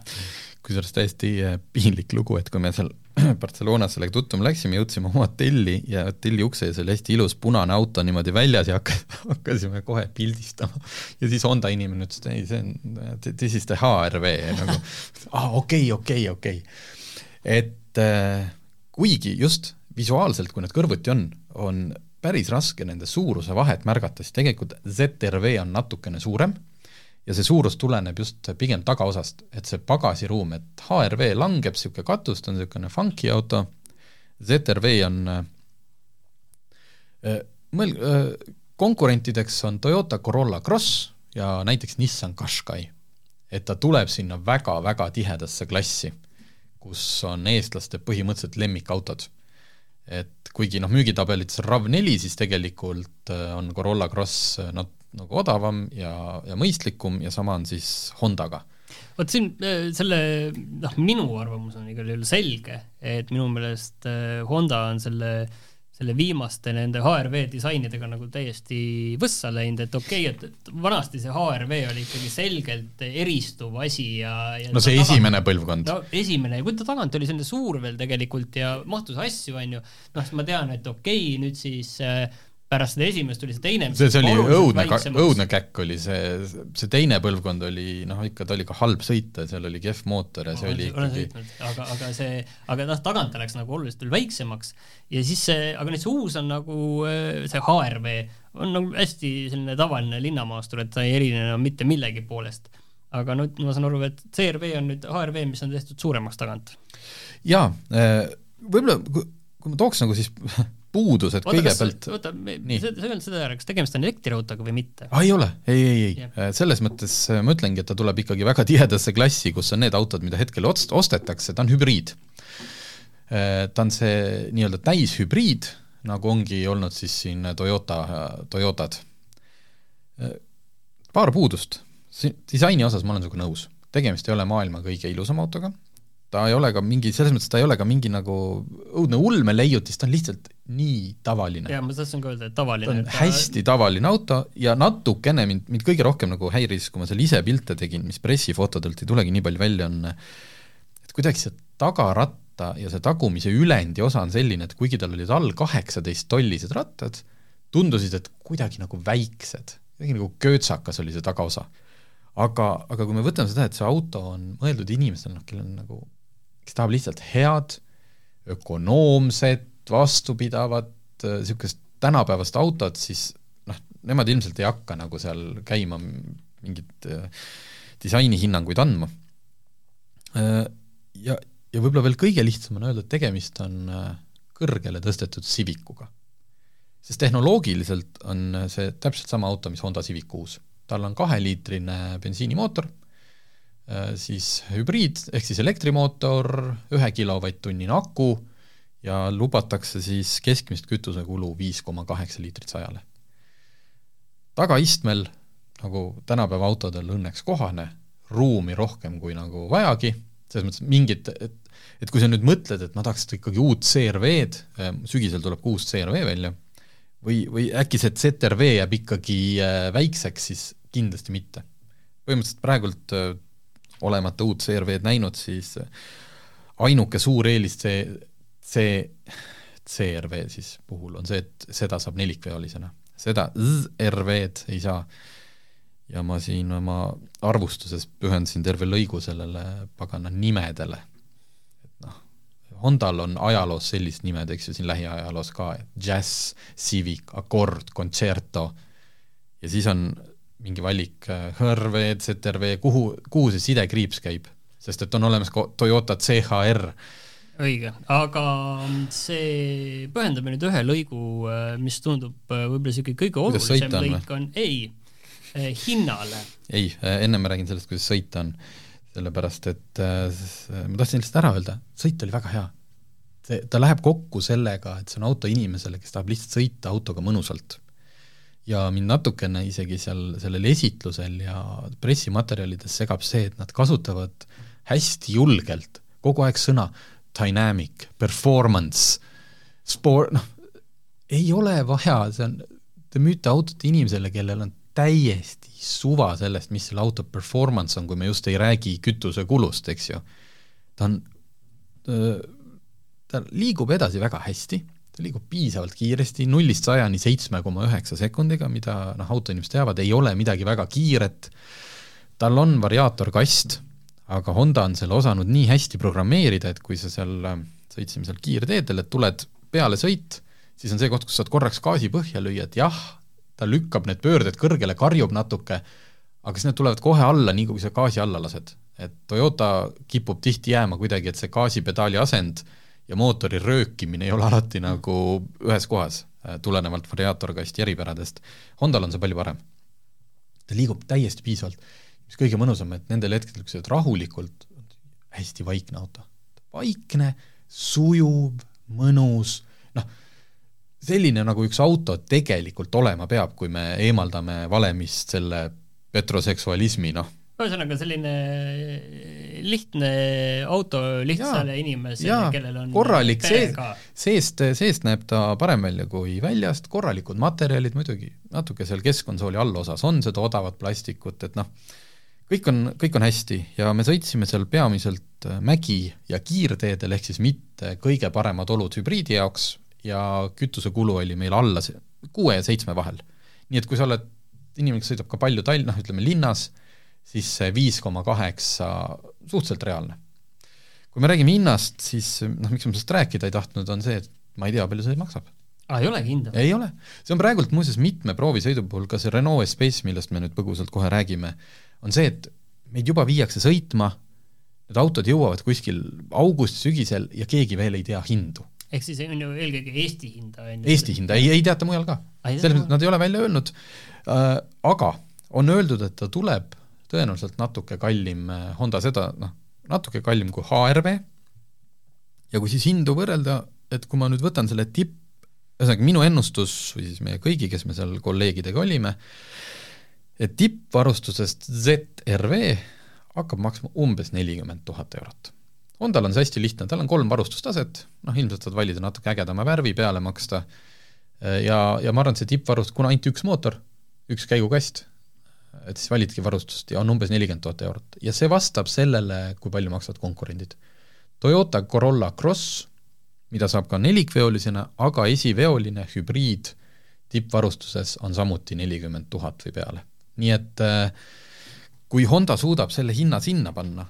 kusjuures täiesti piinlik lugu, et kui me seal Barcelonas sellega tutvuma läksime, jõudsime oma hotelli ja hotelli ukse ees oli hästi ilus punane auto niimoodi väljas ja hakkas, hakkasime kohe pildistama. ja siis Honda inimene ütles, et ei, see on, this is the HRV nagu, aa okei, okei, okei. et äh, kuigi just visuaalselt, kui need kõrvuti on, on päris raske nende suuruse vahet märgata, siis tegelikult ZRV on natukene suurem ja see suurus tuleneb just pigem tagaosast, et see pagasiruum, et HRV langeb, niisugune katus, ta on niisugune funky auto, ZRV on äh, mõel- äh,, konkurentideks on Toyota Corolla Cross ja näiteks Nissan Qashqai. et ta tuleb sinna väga-väga tihedasse klassi, kus on eestlaste põhimõtteliselt lemmikautod. et kuigi noh, müügitabelites on RAV4, siis tegelikult äh, on Corolla Cross äh, nat-, nagu odavam ja, ja mõistlikum ja sama on siis Hondaga vot siin äh, selle, noh, minu arvamus on igal juhul selge, et minu meelest äh, Honda on selle, selle viimaste nende HRV disainidega nagu täiesti võssa läinud, et okei okay,, et vanasti see HRV oli ikkagi selgelt eristuv asi ja, ja no see tagant, esimene põlvkond. no esimene ja kui ta tagant oli selline suur veel tegelikult ja mahtus asju, on ju, noh, siis ma tean, et okei okay,, nüüd siis äh, pärast seda esimest tuli see teine. see, see oli õudne, õudne käkk oli see, see teine põlvkond oli noh, ikka ta oli ka halb sõita, seal oli kehv mootor ja see oli olen ikkagi aga, aga see, aga noh, tagant ta läks nagu oluliselt veel väiksemaks ja siis see, aga nüüd see uus on nagu äh, see HRV on nagu hästi selline tavaline linnamaastur, et ta ei erine enam mitte millegi poolest. aga nüüd ma saan aru, et CRV on nüüd HRV, mis on tehtud suuremaks tagant. jaa, äh, võib-olla kui ma tooks nagu siis puudused oota, kõigepealt. oota, sa öelnud seda ära, kas tegemist on elektriautoga või mitte? aa, ei ole, ei, ei, ei yeah., selles mõttes äh, ma ütlengi, et ta tuleb ikkagi väga tihedasse klassi, kus on need autod, mida hetkel ost-, ostetakse, ta on hübriid. Äh, ta on see nii-öelda täishübriid, nagu ongi olnud siis siin Toyota, Toyotad. Äh, paar puudust, disaini osas ma olen sinuga nõus, tegemist ei ole maailma kõige ilusam autoga, ta ei ole ka mingi, selles mõttes ta ei ole ka mingi nagu õudne ulmeleiutis, ta on lihtsalt nii tavaline. jaa, ma tahtsin ka öelda, et tavaline. ta on ta... hästi tavaline auto ja natukene mind, mind kõige rohkem nagu häiris, kui ma seal ise pilte tegin, mis pressifotodelt ei tulegi nii palju välja, on et kuidagi see tagaratta ja see tagumise ülendi osa on selline, et kuigi tal olid all kaheksateist tollised rattad, tundusid, et kuidagi nagu väiksed, kuidagi nagu köötsakas oli see tagaosa. aga, aga kui me võtame seda, et see auto on mõeldud inimestele, noh, kellel on nagu kes tahab lihtsalt head, ökonoomset, vastupidavat, niisugust tänapäevast autot, siis noh, nemad ilmselt ei hakka nagu seal käima mingit äh, disainihinnanguid andma. Äh, ja, ja võib-olla veel kõige lihtsam on öelda, et tegemist on äh, kõrgele tõstetud Civicuga. sest tehnoloogiliselt on see täpselt sama auto, mis Honda Civic kuus. tal on kaheliitrine bensiinimootor Äh, siis hübriid ehk siis elektrimootor, ühe kilovatt-tunnine aku ja lubatakse siis keskmist kütusekulu viis koma kaheksa liitrit sajale. tagaistmel, nagu tänapäeva autodel õnneks kohane, ruumi rohkem kui nagu vajagi, selles mõttes mingit, et et kui sa nüüd mõtled, et ma tahaks ikkagi uut CRV-d, äh, sügisel tuleb ka uus CRV välja, või, või äkki see ZRV jääb ikkagi äh, väikseks, siis kindlasti mitte. põhimõtteliselt praegult olemata uut CRV-d näinud, siis ainuke suur eelis see, see CRV siis puhul on see, et seda saab nelikveolisena. seda ZRV-d ei saa. ja ma siin oma arvustuses pühendasin terve lõigu sellele pagana nimedele. et noh, Hondal on ajaloos sellised nimed, eks ju, siin lähiajaloos ka, Jazz, Civic, Accord, Concerto ja siis on mingi valik, HRV, ZRV, kuhu, kuhu see sidekriips käib? sest et on olemas ka Toyota CHR. õige, aga see, pühendame nüüd ühe lõigu, mis tundub võib-olla niisugune kõige olulisem lõik on, ei, hinnale. ei, ennem ma räägin sellest, kuidas sõita on. sellepärast, et ma tahtsin lihtsalt ära öelda, sõit oli väga hea. see, ta läheb kokku sellega, et see on auto inimesele, kes tahab lihtsalt sõita autoga mõnusalt ja mind natukene isegi seal sellel esitlusel ja pressimaterjalides segab see, et nad kasutavad hästi julgelt kogu aeg sõna dynamic, performance, sport, noh, ei ole vaja, see on, te müüte autot inimesele, kellel on täiesti suva sellest, mis selle auto performance on, kui me just ei räägi kütusekulust, eks ju. ta on, ta liigub edasi väga hästi ta liigub piisavalt kiiresti, nullist sajani seitsme koma üheksa sekundiga, mida noh, autoinimesed teavad, ei ole midagi väga kiiret, tal on variaatorkast, aga Honda on selle osanud nii hästi programmeerida, et kui sa seal, sõitsime seal kiirteedel, et tuled peale sõit, siis on see koht, kus saad korraks gaasi põhja lüüa, et jah, ta lükkab need pöörded kõrgele, karjub natuke, aga siis need tulevad kohe alla, nii kui sa gaasi alla lased. et Toyota kipub tihti jääma kuidagi, et see gaasipedaali asend äh, ja mootori röökimine ei ole alati nagu ühes kohas, äh, tulenevalt variaatorkasti eripäradest. Hondal on see palju parem. ta liigub täiesti piisavalt, mis kõige mõnusam, et nendel hetkedel, kui sa oled rahulikult, hästi vaikne auto. vaikne, sujuv, mõnus, noh, selline, nagu üks auto tegelikult olema peab, kui me eemaldame valemist selle petroseksualismi, noh, ühesõnaga selline lihtne auto lihtsale ja, inimesele, kellel on korralik, see, seest, seest näeb ta parem välja kui väljast, korralikud materjalid muidugi, natuke seal keskkonsooli allosas on seda odavat plastikut, et noh, kõik on, kõik on hästi. Ja me sõitsime seal peamiselt mägi- ja kiirteedel, ehk siis mitte kõige paremad olud hübriidi jaoks. Ja kütusekulu oli meil alla kuue ja seitsme vahel. nii et kui sa oled inimene, kes sõidab ka palju Tall-, noh ütleme linnas, siis see viis koma kaheksa suhteliselt reaalne. kui me räägime hinnast, siis noh, miks ma sellest rääkida ei tahtnud, on see, et ma ei tea, palju see maksab. aa, ei olegi hinda? ei ole. see on praegult muuseas mitme proovisõidu puhul, ka see Renault Espace, millest me nüüd põgusalt kohe räägime, on see, et meid juba viiakse sõitma, need autod jõuavad kuskil august-sügisel ja keegi veel ei tea hindu. ehk siis on ju eelkõige Eesti hinda, on ju? Eesti hinda, ei, ei teata mujal ka. selles mõttes nad ei ole välja öelnud äh,, aga on öeldud, et ta tuleb tõenäoliselt natuke kallim äh, Honda seda, noh, natuke kallim kui HRV ja kui siis hindu võrrelda, et kui ma nüüd võtan selle tipp, ühesõnaga minu ennustus või siis meie kõigi, kes me seal kolleegidega olime, et tippvarustusest ZRV hakkab maksma umbes nelikümmend tuhat eurot. Hondal on see hästi lihtne, tal on kolm varustustaset, noh ilmselt saad valida natuke ägedama värvi peale maksta ja, ja ma arvan, et see tippvarustus, kuna ainult üks mootor, üks käigukast, et siis validki varustust ja on umbes nelikümmend tuhat eurot ja see vastab sellele, kui palju maksavad konkurendid. Toyota Corolla Cross, mida saab ka nelikveolisena, aga esiveoline hübriid tippvarustuses on samuti nelikümmend tuhat või peale. nii et äh, kui Honda suudab selle hinna sinna panna,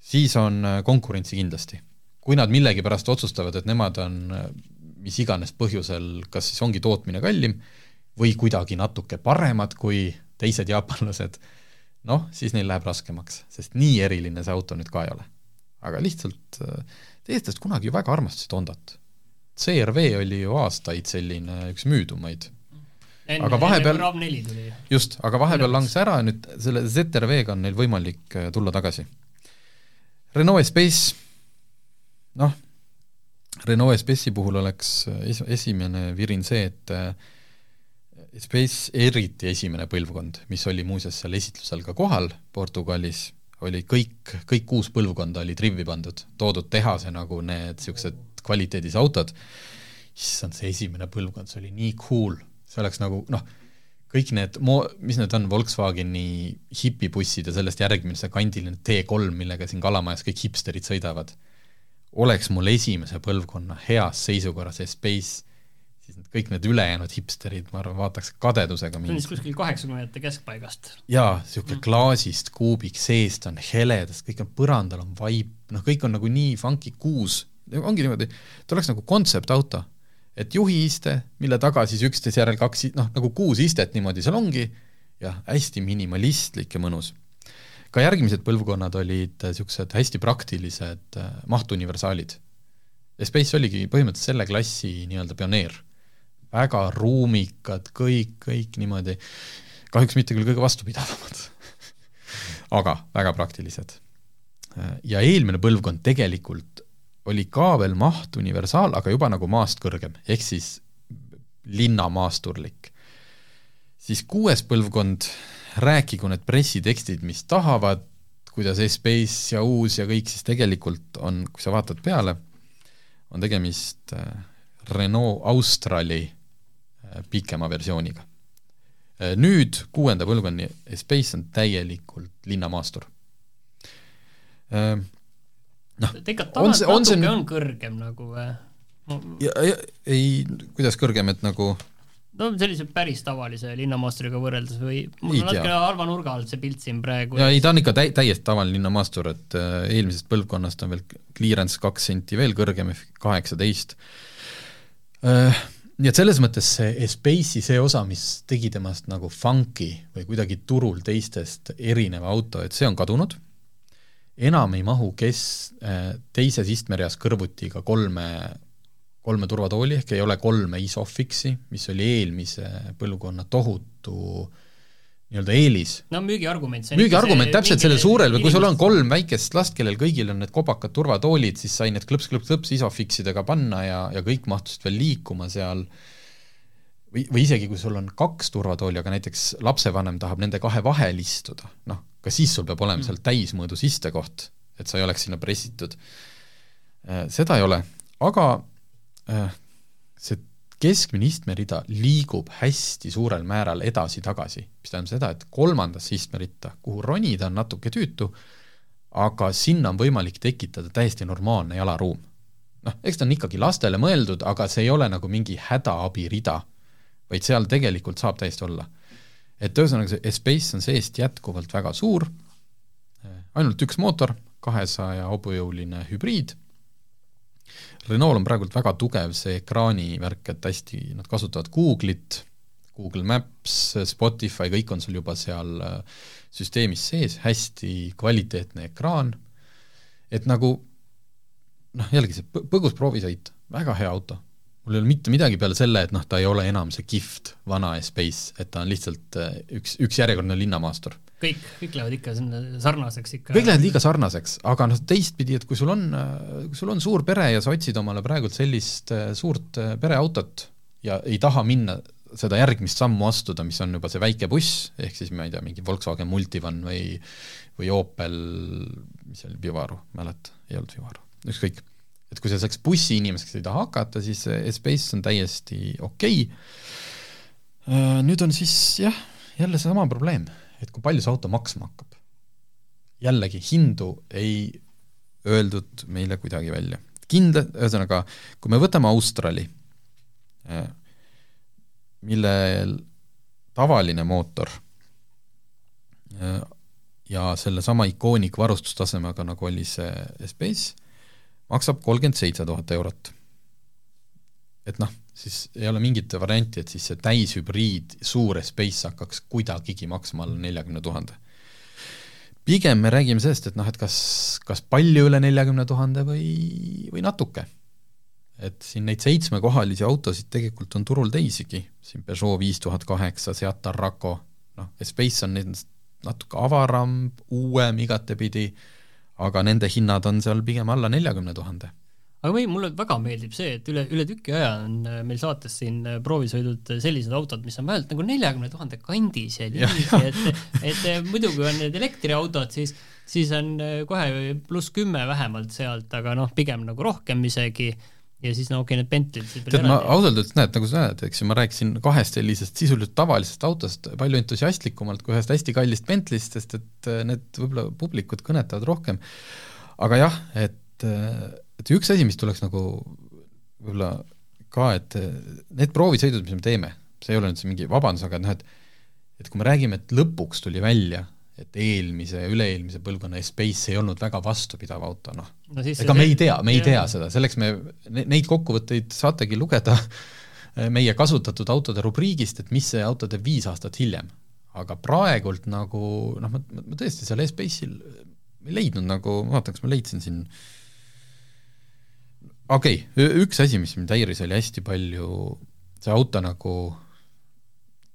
siis on äh, konkurentsi kindlasti. kui nad millegipärast otsustavad, et nemad on äh, mis iganes põhjusel, kas siis ongi tootmine kallim või kuidagi natuke paremad kui teised jaapanlased, noh, siis neil läheb raskemaks, sest nii eriline see auto nüüd ka ei ole. aga lihtsalt eestlased kunagi ju väga armastasid Hondat. CRV oli ju aastaid selline üks müüdumaid. aga vahepeal, just, aga vahepeal langes ära ja nüüd selle ZRV-ga on neil võimalik äh, tulla tagasi. Renault Espace, noh, Renault Espace'i puhul oleks äh, es-, esimene virin see, et äh, Space eriti esimene põlvkond, mis oli muuseas seal esitlusel ka kohal Portugalis, oli kõik, kõik kuus põlvkonda olid rivvi pandud, toodud tehase nagu need niisugused kvaliteedis autod, issand, see esimene põlvkond, see oli nii cool, see oleks nagu noh, kõik need mo-, mis need on, Volkswageni hipibussid ja sellest järgmine see kandiline T3, millega siin Kalamajas kõik hipsterid sõidavad, oleks mul esimese põlvkonna heas seisukorras see Space siis need kõik need ülejäänud hipsterid, ma arvan, vaataks kadedusega mind. see on siis kuskil kaheksakümnendate keskpaigast. jaa, niisugune mm. klaasist kuubik, seest on heledast, kõik on põrandal on vaip, noh, kõik on nagu nii funky kuus, ongi niimoodi, ta oleks nagu kontseptauto, et juhiiste, mille taga siis üksteise järel kaks, noh, nagu kuus istet niimoodi seal ongi, jah, hästi minimalistlik ja mõnus. ka järgmised põlvkonnad olid niisugused hästi praktilised mahtuniversaalid. Space oligi põhimõtteliselt selle klassi nii-öelda pioneer. Väga ruumikad, kõik, kõik niimoodi, kahjuks mitte küll kõige vastupidavamad aga väga praktilised. ja eelmine põlvkond tegelikult oli ka veel maht universaal, aga juba nagu maast kõrgem, ehk siis linnamaasturlik. siis kuues põlvkond, rääkigu need pressitekstid, mis tahavad, kuidas Espace ja uus ja kõik, siis tegelikult on, kui sa vaatad peale, on tegemist äh, Renault Australi pikema versiooniga. Äh, nüüd kuuenda põlvkonni Space on täielikult linnamaastur. noh, tegelikult tagant natuke on, see... on kõrgem nagu või? ja, ja ei, kuidas kõrgem, et nagu no sellise päris tavalise linnamaasturiga võrreldes või mul on natuke halva nurga alt see pilt siin praegu. ja ei, ta on ikka täi-, täiesti tavaline linnamaastur, et äh, eelmisest põlvkonnast on veel clearance kaks senti veel kõrgem, ehk kaheksateist äh,. Nii et selles mõttes see Space'i see osa, mis tegi temast nagu funky või kuidagi turul teistest erineva auto, et see on kadunud, enam ei mahu kes äh, teises istmereas kõrvuti ka kolme kolme turvatooli, ehk ei ole kolme ISOFIX-i, mis oli eelmise põlvkonna tohutu nii-öelda eelis. no müügiargument. müügiargument täpselt sellel suurel või kui sul on kolm väikest last, kellel kõigil on need kopakad turvatoolid, siis sai need klõps-klõps-klõps ISOFIX-idega panna ja, ja kõik mahtusid veel liikuma seal või, või isegi kui sul on kaks turvatooli, aga näiteks lapsevanem tahab nende kahe vahel istuda, noh, ka siis sul peab olema mm. seal täismõõdus istekoht, et sa ei oleks sinna pressitud. Äh, seda ei ole, aga Äh, see keskmine istmerida liigub hästi suurel määral edasi-tagasi, mis tähendab seda, et kolmandasse istmeritta, kuhu ronida on natuke tüütu, aga sinna on võimalik tekitada täiesti normaalne jalaruum. noh, eks ta on ikkagi lastele mõeldud, aga see ei ole nagu mingi hädaabirida, vaid seal tegelikult saab täiesti olla. et ühesõnaga, see Espace on seest jätkuvalt väga suur, ainult üks mootor, kahesaja hobujõuline hübriid Renault on praegult väga tugev see ekraani värk, et hästi, nad kasutavad Google'it, Google Maps, Spotify, kõik on sul juba seal äh, süsteemis sees, hästi kvaliteetne ekraan, et nagu noh, jällegi see põgus proovisõit, väga hea auto. Mul ei ole mitte midagi peale selle, et noh, ta ei ole enam see kihvt vana Espace, et ta on lihtsalt äh, üks, üks järjekordne linnamaastur kõik, kõik lähevad ikka sinna sarnaseks ikka. kõik lähevad liiga sarnaseks, aga noh, teistpidi, et kui sul on, kui sul on suur pere ja sa otsid omale praegult sellist äh, suurt äh, pereautot ja ei taha minna seda järgmist sammu astuda, mis on juba see väike buss, ehk siis ma ei tea, mingi Volkswagen Multivan või või Opel, mis see oli, Vivaro, mäleta, ei olnud Vivaro, ükskõik. Et kui sa selleks bussiinimeseks ei taha hakata, siis Espace on täiesti okei okay.. Nüüd on siis jah, jälle seesama probleem et kui palju see auto maksma hakkab. jällegi, hindu ei öeldud meile kuidagi välja. kindla, ühesõnaga, kui me võtame Australi, eh, millel tavaline mootor eh, ja sellesama ikoonik varustustasemega, nagu oli see Space, maksab kolmkümmend seitse tuhat eurot. et noh, siis ei ole mingit varianti, et siis see täishübriid suur Space hakkaks kuidagigi maksma alla neljakümne tuhande. pigem me räägime sellest, et noh, et kas, kas palju üle neljakümne tuhande või, või natuke. et siin neid seitsmekohalisi autosid tegelikult on turul teisigi, siin Peugeot viis tuhat kaheksa, Seat Arraco, noh, Space on nendest natuke avaram, uuem igatepidi, aga nende hinnad on seal pigem alla neljakümne tuhande. Aga või mulle väga meeldib see, et üle, üle tüki aja on äh, meil saates siin äh, proovisõidud äh, sellised autod, mis on vähemalt nagu neljakümne tuhande kandis ja niiviisi, et, et muidu kui on need elektriautod, siis, siis on kohe pluss kümme vähemalt sealt, aga noh, pigem nagu rohkem isegi ja siis no okei okay,, need Bentley'd tead, ma ausalt öeldes näed, nagu sa näed, eks ju, ma rääkisin kahest sellisest sisuliselt tavalisest autost palju entusiastlikumalt kui ühest hästi kallist Bentley'st, sest et need võib-olla publikut kõnetavad rohkem. aga jah, et et üks asi, mis tuleks nagu võib-olla ka, et need proovisõidud, mis me teeme, see ei ole nüüd see mingi vabandus, aga noh, et et kui me räägime, et lõpuks tuli välja, et eelmise üle-eelmise põlvkonna Space ei olnud väga vastupidav auto, noh no. ega me ei tea, me ei tea seda, selleks me, neid kokkuvõtteid saategi lugeda meie kasutatud autode rubriigist, et mis see auto teeb viis aastat hiljem. aga praegult nagu noh, ma, ma tõesti seal Espace'il ei leidnud nagu, ma vaatan, kas ma leidsin siin okei okay,, üks asi, mis mind häiris, oli hästi palju see auto nagu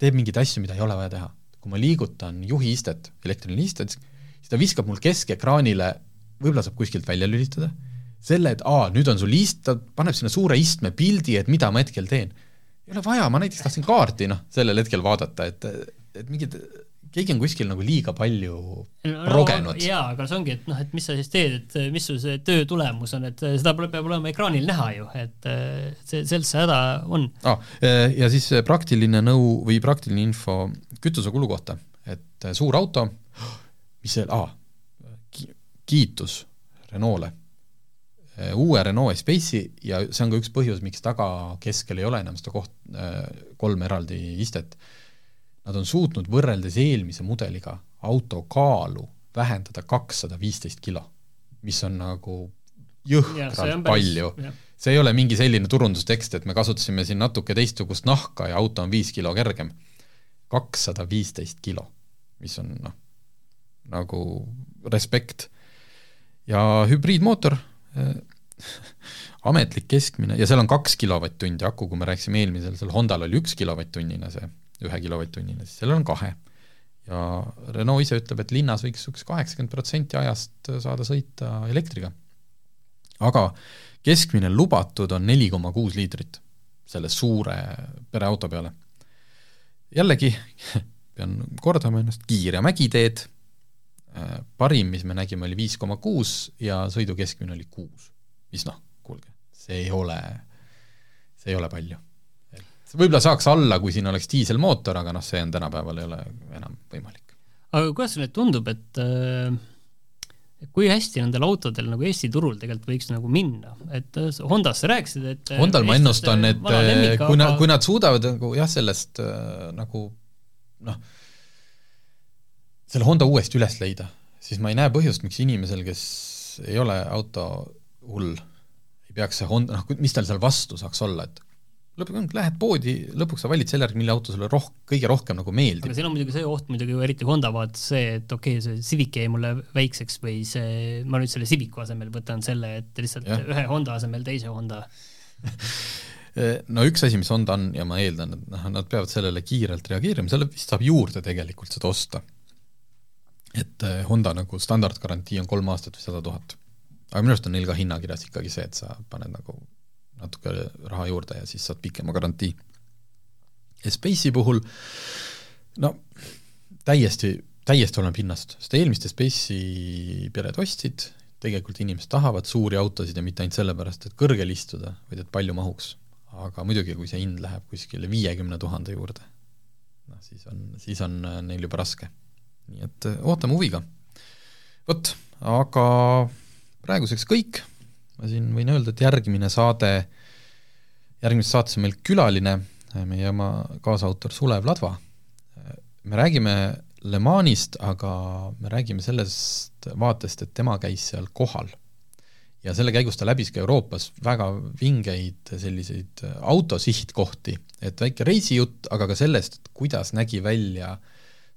teeb mingeid asju, mida ei ole vaja teha. Kui ma liigutan juhiistet, elektriline istet, siis ta viskab mul keskekraanile, võib-olla saab kuskilt välja lülitada, selle, et aa, nüüd on sul ist-, ta paneb sinna suure istme pildi, et mida ma hetkel teen. ei ole vaja, ma näiteks tahtsin kaarti noh, sellel hetkel vaadata, et, et mingid keegi on kuskil nagu liiga palju no, rogenud. jaa, aga see ongi, et noh, et mis sa siis teed, et mis sul see töö tulemus on, et seda peab olema ekraanil näha ju, et see, selles see häda on ah,. Ja siis praktiline nõu või praktiline info kütusekulu kohta, et suur auto, mis see ah,, kiitus Renault'le uue Renault Espace'i ja see on ka üks põhjus, miks taga keskel ei ole enam seda koht, kolm eraldi istet nad on suutnud võrreldes eelmise mudeliga auto kaalu vähendada kakssada viisteist kilo, mis on nagu jõhkralt palju. see ei ole mingi selline turundustekst, et me kasutasime siin natuke teistsugust nahka ja auto on viis kilo kergem. kakssada viisteist kilo, mis on noh, nagu respekt. ja hübriidmootor äh, ametlik keskmine ja seal on kaks kilovatt-tundi aku, kui me rääkisime eelmisel, seal Hondal oli üks kilovatt-tunnine see ühe kilovatt-tunnini, siis sellel on kahe. ja Renault ise ütleb, et linnas võiks niisugust kaheksakümmend protsenti ajast saada sõita elektriga. aga keskmine lubatud on neli koma kuus liitrit selle suure pereauto peale. jällegi pean kordama ennast, kiire mägiteed, äh, parim, mis me nägime, oli viis koma kuus ja sõidu keskmine oli kuus. mis noh, kuulge, see ei ole, see ei ole palju võib-olla saaks alla, kui siin oleks diiselmootor, aga noh, see on tänapäeval ei ole enam võimalik. aga kuidas sulle tundub, et äh, kui hästi nendel autodel nagu Eesti turul tegelikult võiks nagu minna, et äh, Hondas sa rääkisid, et äh, Hondal ma ennustan, et lemmik, kui nad, kui nad suudavad nagu jah, sellest nagu noh, selle Honda uuesti üles leida, siis ma ei näe põhjust, miks inimesel, kes ei ole auto hull, ei peaks see Honda, noh, mis tal seal vastu saaks olla, et lõpuks lähed poodi, lõpuks sa valid selle järgi, mille auto sulle roh-, kõige rohkem nagu meeldib. aga siin on muidugi see oht muidugi, eriti Honda vaates see, et okei okay,, see Civic jäi mulle väikseks või see, ma nüüd selle Civicu asemel võtan selle, et lihtsalt ja. ühe Honda asemel teise Honda no üks asi, mis Honda on ja ma eeldan, et noh, nad peavad sellele kiirelt reageerima, selle vist saab juurde tegelikult seda osta. et eh, Honda nagu standardgarantii on kolm aastat või sada tuhat. aga minu arust on neil ka hinnakirjas ikkagi see, et sa paned nagu natuke raha juurde ja siis saad pikema garantii. Space'i puhul no täiesti, täiesti oleneb hinnast, sest eelmist Space'i pered ostsid, tegelikult inimesed tahavad suuri autosid ja mitte ainult sellepärast, et kõrgel istuda, vaid et palju mahuks. aga muidugi, kui see hind läheb kuskile viiekümne tuhande juurde, noh siis on, siis on neil juba raske. nii et ootame huviga. vot, aga praeguseks kõik ma siin võin öelda, et järgmine saade, järgmises saates on meil külaline, meie oma kaasautor Sulev Ladva. me räägime Le Manist, aga me räägime sellest vaatest, et tema käis seal kohal. ja selle käigus ta läbis ka Euroopas väga vingeid selliseid autosihtkohti, et väike reisijutt, aga ka sellest, kuidas nägi välja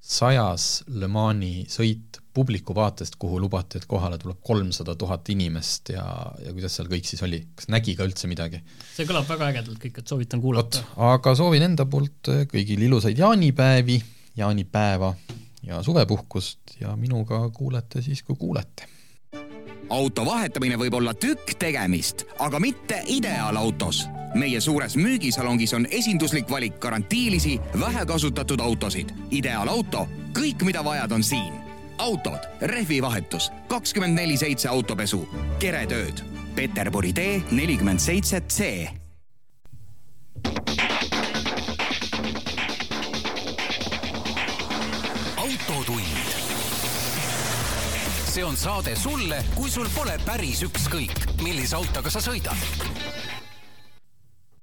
sajas Le Mani sõit publiku vaatest, kuhu lubati, et kohale tuleb kolmsada tuhat inimest ja, ja kuidas seal kõik siis oli, kas nägi ka üldse midagi? see kõlab väga ägedalt kõik, et soovitan kuulata. aga soovin enda poolt kõigile ilusaid jaanipäevi, jaanipäeva ja suvepuhkust ja minuga kuulete siis, kui kuulete. auto vahetamine võib olla tükk tegemist, aga mitte ideaalautos meie suures müügisalongis on esinduslik valik garantiilisi, vähekasutatud autosid. ideaalauto, kõik, mida vajad, on siin autod, rehvivahetus, kakskümmend neli seitse autopesu, keretööd. Peterburi tee nelikümmend seitse C. autotund. see on saade sulle, kui sul pole päris ükskõik, millise autoga sa sõidad